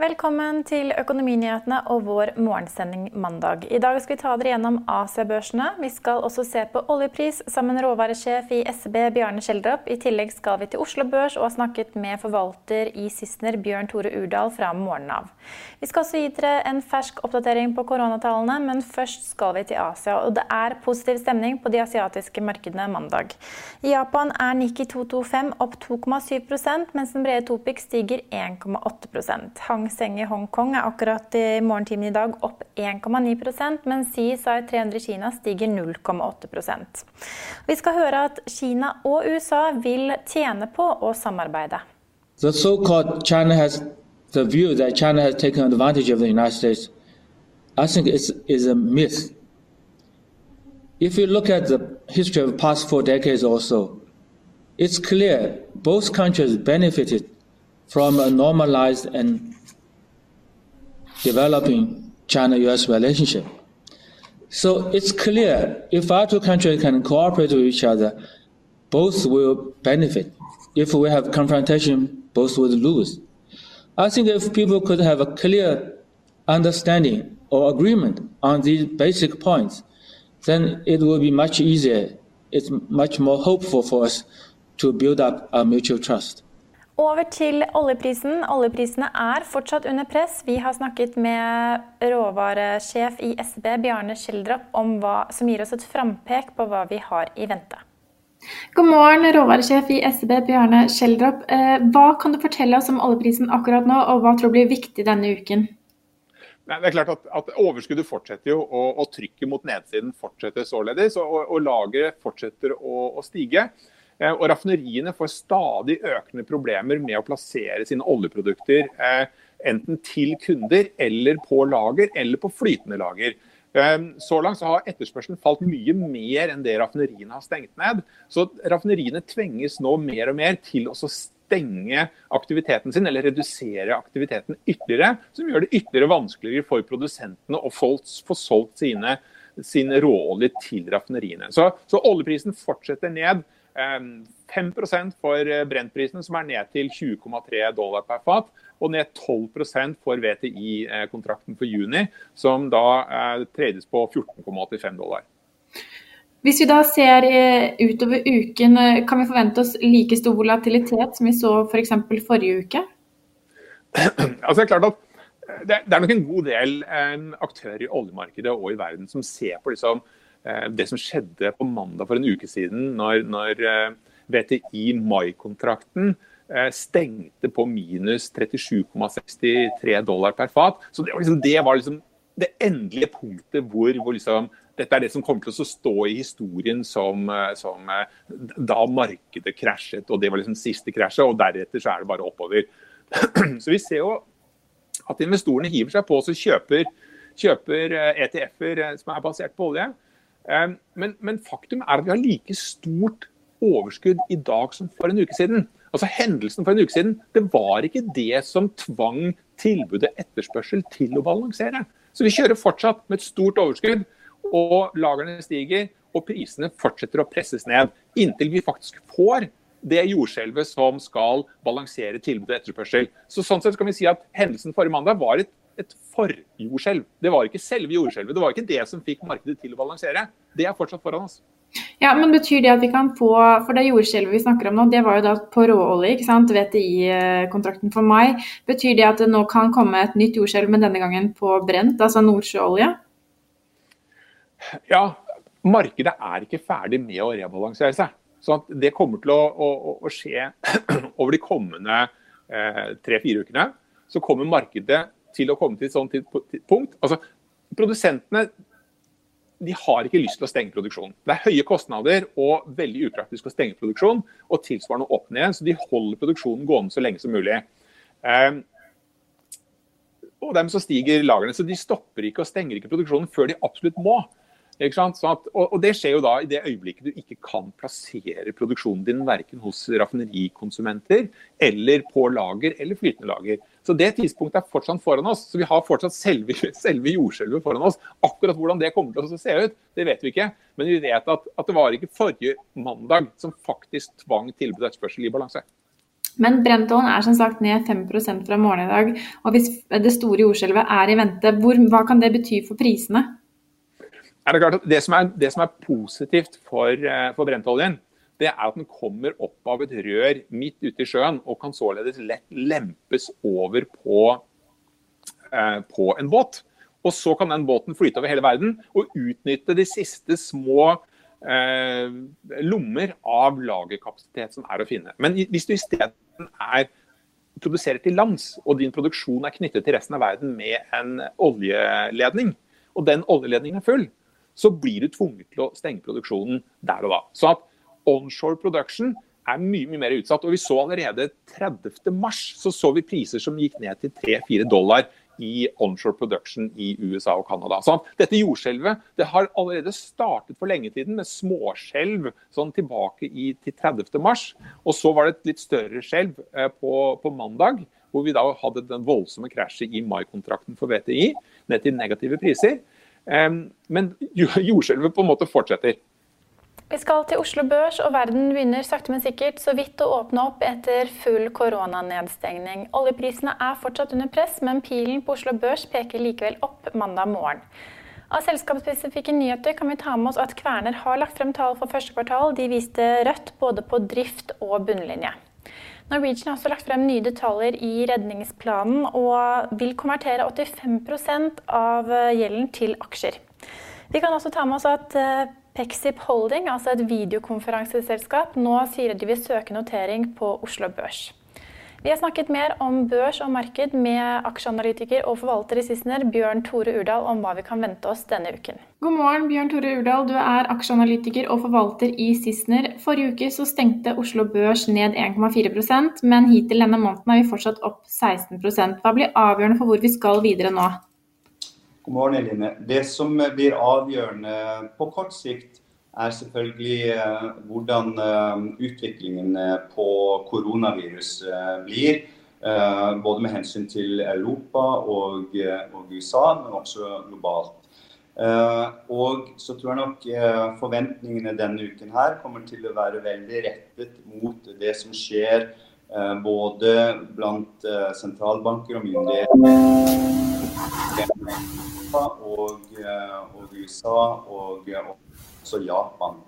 Velkommen til Økonominyhetene og vår morgensending mandag. I dag skal vi ta dere gjennom Asia-børsene. Vi skal også se på oljepris sammen med råvaresjef i SEB Bjarne Schjelderup. I tillegg skal vi til Oslo Børs og har snakket med forvalter i Sissener Bjørn Tore Urdal fra morgenen av. Vi skal også gi dere en fersk oppdatering på koronatallene, men først skal vi til Asia. Og det er positiv stemning på de asiatiske markedene mandag. I Japan er Nikki 225 opp 2,7 mens den brede Topik stiger 1,8 Hang Seng i Hongkong er akkurat i morgentimen i dag opp 1,9% mens CSI 300 i Kina stiger 0,8% Vi skal høre at Kina og USA vil tjene på å samarbeide. The so-called China has the view that China has taken advantage of the United States, I think is is a myth. If you look at the history of the past four decades or so, it's clear both countries benefited from a normalized and developing China-US relationship. So it's clear if our two countries can cooperate with each other, both will benefit. If we have confrontation, both will lose. I think if people could have a clear understanding or agreement on these basic points, then it will be much easier. It's much more hopeful for us to build up a mutual trust. Over til oljeprisen. Oljeprisene er fortsatt under press. Vi har snakket med råvaresjef i SB, Bjarne Schjelderup, om hva som gir oss et frampek på hva vi har i vente. God morgen, råvaresjef i SB, Bjarne Schjelderup. Eh, hva kan du fortelle oss om oljeprisen akkurat nå, og hva tror du blir viktig denne uken? det er klart at, at Overskuddet fortsetter jo, og, og, trykket mot nedsiden fortsetter således. Og, og lageret fortsetter å, å stige. Eh, og Raffineriene får stadig økende problemer med å plassere sine oljeprodukter eh, enten til kunder eller på lager eller på flytende lager. Eh, så langt så har etterspørselen falt mye mer enn det raffineriene har stengt ned. Så raffineriene tvenges nå mer og mer til å stenge aktiviteten sin, eller redusere aktiviteten ytterligere. Som gjør det ytterligere vanskeligere for produsentene å få solgt sine, sin råolje til raffineriene. Så, så oljeprisen fortsetter ned. 5 for eh, brentprisen, som er ned til 20,3 dollar per fat. Og ned 12% for VTI-kontrakten for juni, som da eh, tredes på 14,85 dollar. Hvis vi da ser eh, utover uken, kan vi forvente oss like stor volatilitet som vi så f.eks. For forrige uke? Altså det er klart at det er nok en god del aktører i oljemarkedet og i verden som ser på liksom, Eh, det som skjedde på mandag for en uke siden, når, når eh, VTI Mai-kontrakten eh, stengte på minus 37,63 dollar per fat. Så Det var liksom det, var liksom det endelige punktet hvor, hvor liksom, dette er det som kommer til å stå i historien som, som da markedet krasjet. og Det var liksom siste krasjet, og deretter så er det bare oppover. Så vi ser jo at investorene hiver seg på og kjøper, kjøper ETF-er e som er basert på olje. Men, men, faktum er at vi har like stort overskudd i dag som for en uke siden. Altså Hendelsen for en uke siden det var ikke det som tvang tilbudet etterspørsel til å balansere. Så vi kjører fortsatt med et stort overskudd, og lagrene stiger. Og prisene fortsetter å presses ned inntil vi faktisk får det jordskjelvet som skal balansere tilbud og etterspørsel. Så sånn sett kan vi si at Hendelsen forrige mandag var et et forjordskjelv. Det var ikke selve jordskjelvet. Det var ikke det som fikk markedet til å balansere. Det er fortsatt foran oss. Ja, men Betyr det at vi kan få For det jordskjelvet vi snakker om nå, det var jo da på råolje, ikke sant? VTI-kontrakten for mai. Betyr det at det nå kan komme et nytt jordskjelv, men denne gangen på brent, altså nordsjøolje? Ja, markedet er ikke ferdig med å rebalansere seg. Så det kommer til å, å, å skje over de kommende eh, tre-fire ukene. Så kommer markedet til å komme til et sånt punkt. Altså, produsentene de har ikke lyst til å stenge produksjonen. Det er høye kostnader og veldig upraktisk å stenge produksjonen, Og tilsvarende opp ned, så de holder produksjonen gående så lenge som mulig. Um, og dermed så stiger lagrene. Så de stopper ikke og stenger ikke produksjonen før de absolutt må. At, og, det skjer jo da i det øyeblikket du ikke kan plassere produksjonen din verken hos raffinerikonsumenter eller på lager eller flytende lager. Så Det tidspunktet er fortsatt foran oss. så Vi har fortsatt selve, selve jordskjelvet foran oss. Akkurat hvordan det kommer til å se ut, det vet vi ikke. Men vi vet at, at det var ikke forrige mandag som faktisk tvang tilbud og etterspørsel i balanse. Men Brentåen er som sagt ned 5 fra morgenen i dag. og Hvis det store jordskjelvet er i vente, hvor, hva kan det bety for prisene? Er det klart at det som er, det som er positivt for, eh, for brentoljen, det er at den kommer opp av et rør midt ute i sjøen og kan således lett lempes over på, eh, på en båt. Og så kan den båten flyte over hele verden og utnytte de siste små eh, lommer av lagerkapasitet som er å finne. Men hvis du isteden er produserer til lands, og din produksjon er knyttet til resten av verden med en oljeledning, og den oljeledningen er full, så blir du tvunget til å stenge produksjonen der og da. Så at onshore production er mye mye mer utsatt. og Vi så allerede 30. mars så, så priser som gikk ned til 3-4 dollar i onshore production i USA og Canada. Sånn, dette jordskjelvet det har allerede startet for lenge tiden med småskjelv sånn tilbake i, til 30. mars. Og så var det et litt større skjelv eh, på, på mandag, hvor vi da hadde den voldsomme krasjet i mai-kontrakten for VTI ned til negative priser. Men jordskjelvet på en måte fortsetter. Vi skal til Oslo Børs, og verden begynner sakte, men sikkert så vidt å åpne opp etter full koronanedstengning. Oljeprisene er fortsatt under press, men pilen på Oslo Børs peker likevel opp mandag morgen. Av selskapsspesifikke nyheter kan vi ta med oss at Kverner har lagt frem tall for første kvartal. De viste rødt både på drift og bunnlinje. Norwegian har også lagt frem nye detaljer i redningsplanen og vil konvertere 85% av gjelden til aksjer. Vi kan også ta med oss at eh, Pexip Holding, altså et videokonferanseselskap, nå sier at de vil søke notering på Oslo Børs. Vi har snakket mer om børs og marked med aksjeanalytiker og forvalter i Sissener, Bjørn Tore Urdal, om hva vi kan vente oss denne uken. God morgen, Bjørn Tore Urdal. Du er aksjeanalytiker og forvalter i Sissener. Forrige uke så stengte Oslo Børs ned 1,4% men hittil denne måneden er vi fortsatt opp 16% Hva blir avgjørende for hvor vi skal videre nå? God morgen, Eline. Det som blir avgjørende på kort sikt, er selvfølgelig eh, hvordan eh, utviklingen eh, på koronavirus blir. Både med hensyn til Europa og, USA, men også globalt. Og så tror jeg nok forventningene denne uken her kommer til å være veldig rettet mot det som skjer både blant sentralbanker og myndigheter og, og USA og, og også Japan.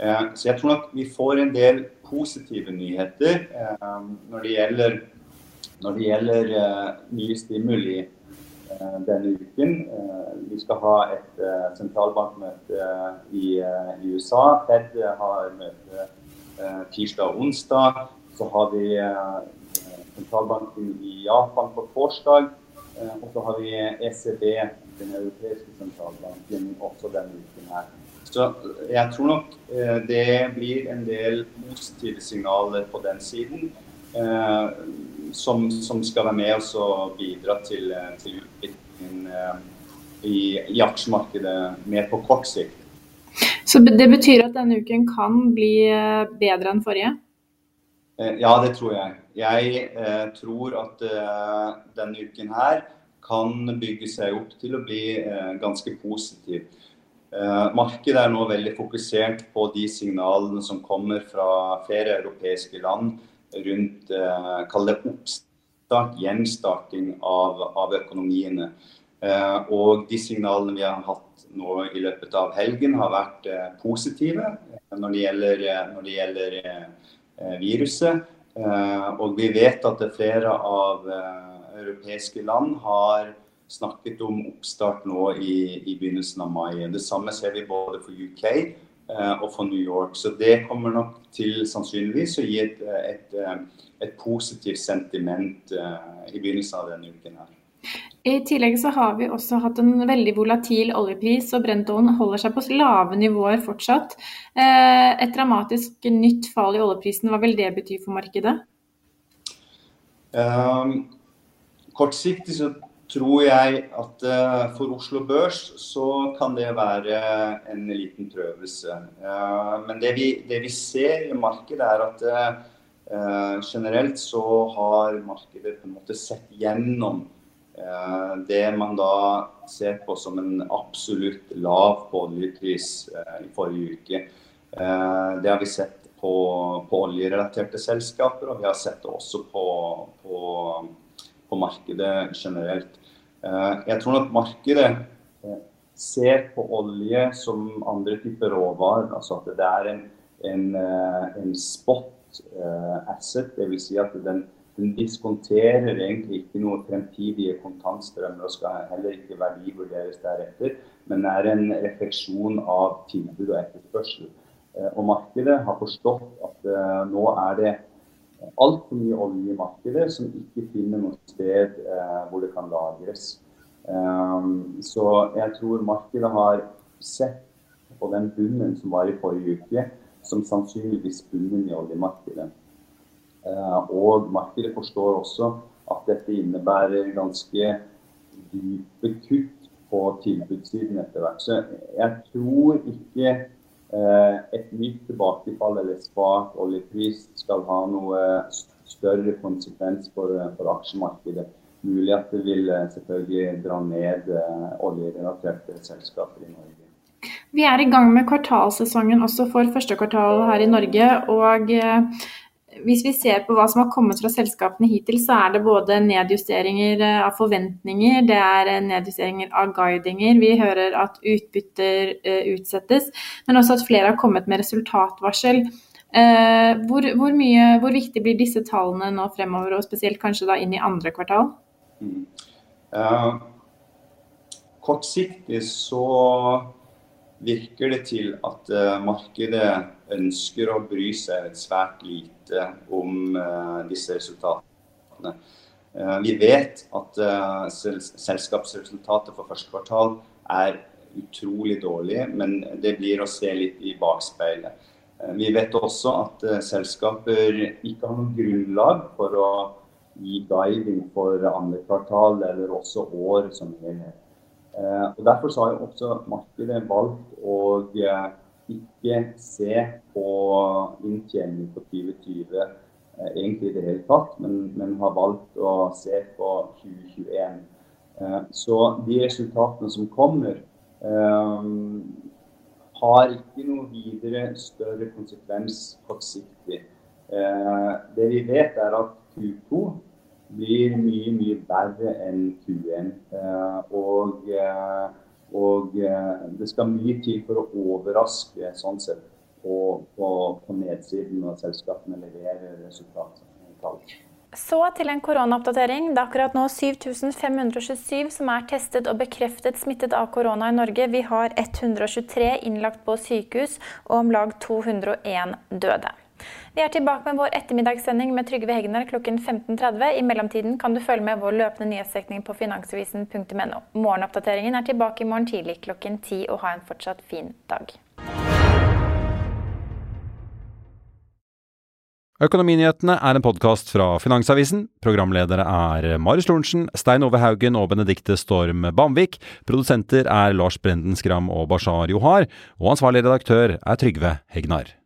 Eh, så jeg tror nok vi får en del positive nyheter eh, når det gjelder, når det gjelder eh, nye stimuli denne uken. Vi skal ha et sentralbankmøte i, i USA. Fed har møte tirsdag og onsdag. Så har vi sentralbanken i Japan på torsdag. Og så har vi ECB, den europeiske sentralbanken, også denne uken her. Så jeg tror nok eh, det blir en del positive signaler på den siden. Eh, som, som skal være med oss og bidra til, eh, til utviklingen i, i aksjemarkedet mer på kort sikt. Så det betyr at denne uken kan bli bedre enn forrige? Ja, det tror jeg. Jeg eh, tror at eh, denne uken her kan bygge seg opp til å bli eh, ganske positiv. Eh, markedet er nå veldig fokusert på de signalene som kommer fra flere europeiske land rundt eh, kall det oppstart, gjenstarting av, av økonomiene. Og de signalene vi har hatt nå i løpet av helgen, har vært positive når det gjelder, når det gjelder viruset. Og vi vet at flere av europeiske land har snakket om oppstart nå i, i begynnelsen av mai. Det samme ser vi både for UK eh, og for New York. Så det kommer nok til sannsynligvis å gi et, et, eh, et positivt sentiment eh, i begynnelsen av denne uken her. I tillegg så har vi også hatt en veldig volatil oljepris, og Brenton holder seg på lave nivåer fortsatt. Et dramatisk nytt fall i oljeprisen, hva vil det bety for markedet? Um, kortsiktig så tror jeg at uh, for Oslo Børs så kan det være en liten prøvelse. Uh, men det vi, det vi, ser i markedet er at uh, generelt så har markedet på en måte sett gjennom det man da ser på som en absolutt lav oljepris i forrige uke. det har vi sett på, på oljerelaterte selskaper, og vi har sett det også på, på markedet generelt. Eh, jeg tror at markedet eh, ser på olje som andre typer råvarer. Altså at det er en, en, eh, en spot asset. Dvs. Si at den, den, diskonterer egentlig ikke noen fremtidige kontantstrømmer og skal heller ikke verdivurderes deretter, men er en refleksjon av tilbud og etterspørsel. Og markedet har forstått at nå er det altfor mye olje i markedet som ikke finner noe sted eh, hvor det kan lagres. Um, så jeg tror markedet har sett på den bunnen som var i forrige uke, som sannsynligvis bunnen i oljemarkedet. Uh, og markedet forstår også at dette innebærer ganske dype kutt på tilbudssiden etter hvert. Så jeg tror ikke et nytt tilbakefall eller svak oljepris skal ha noe større konsekvens for, for aksjemarkedet. Mulig at det vil eh, selvfølgelig dra ned eh, oljerelaterte selskaper i Norge. Vi er i gang med kvartalsesongen også for første kvartal her i Norge. og hvis vi ser på hva som har kommet fra selskapene hittil, så er det både nedjusteringer eh, av forventninger, det er eh, nedjusteringer av guidinger. Vi hører at utbytter uh, utsettes, men også at flere har kommet med resultatvarsel. Hvor, hvor, mye, hvor, viktig blir disse tallene nå fremover, og spesielt kanskje da inn i andre kvartal? Mm. Uh, kortsiktig så virker det til at markedet ønsker å bry seg svært lite om uh, disse resultatene. Uh, vi vet at sel selskapsresultatet for første kvartal er utrolig dårlig, men det blir å se litt i bakspeilet. Vi vet også at selskaper ikke har noe grunnlag for å gi guiding for andre kvartal eller også år som helhet. Og Derfor har jo også markedet valgt å ikke se på inntjening på 2020 eh, egentlig i det hele tatt, men, men, har valgt å se på 2021. Eh, så de resultatene som kommer, eh, har ikke noe videre større konsekvens kortsiktig. Det vi vet, er at Q2 blir mye, mye verre enn Q1. Og og eh, det skal mye til for å overraske sånn sett på, på, på nedsiden når selskapene leverer resultater. Så til en koronaoppdatering. Det er akkurat nå 7527 som er testet og bekreftet smittet av korona i Norge. Vi har 123 innlagt på sykehus og om lag 201 døde. Vi er tilbake med vår ettermiddagssending med Trygve Hegnar klokken 15.30. I mellomtiden kan du følge med vår løpende nyhetsdekning på finansavisen.no. Morgenoppdateringen er tilbake i morgen tidlig klokken 10, og ha en fortsatt fin dag. Økonominyhetene er en podkast fra Finansavisen. Programledere er Marius Lorentzen, Stein Ove Haugen og Benedikte Storm Bamvik. Produsenter er Lars Brenden Skram og Bashar Johar. Og ansvarlig redaktør er Trygve Hegnar.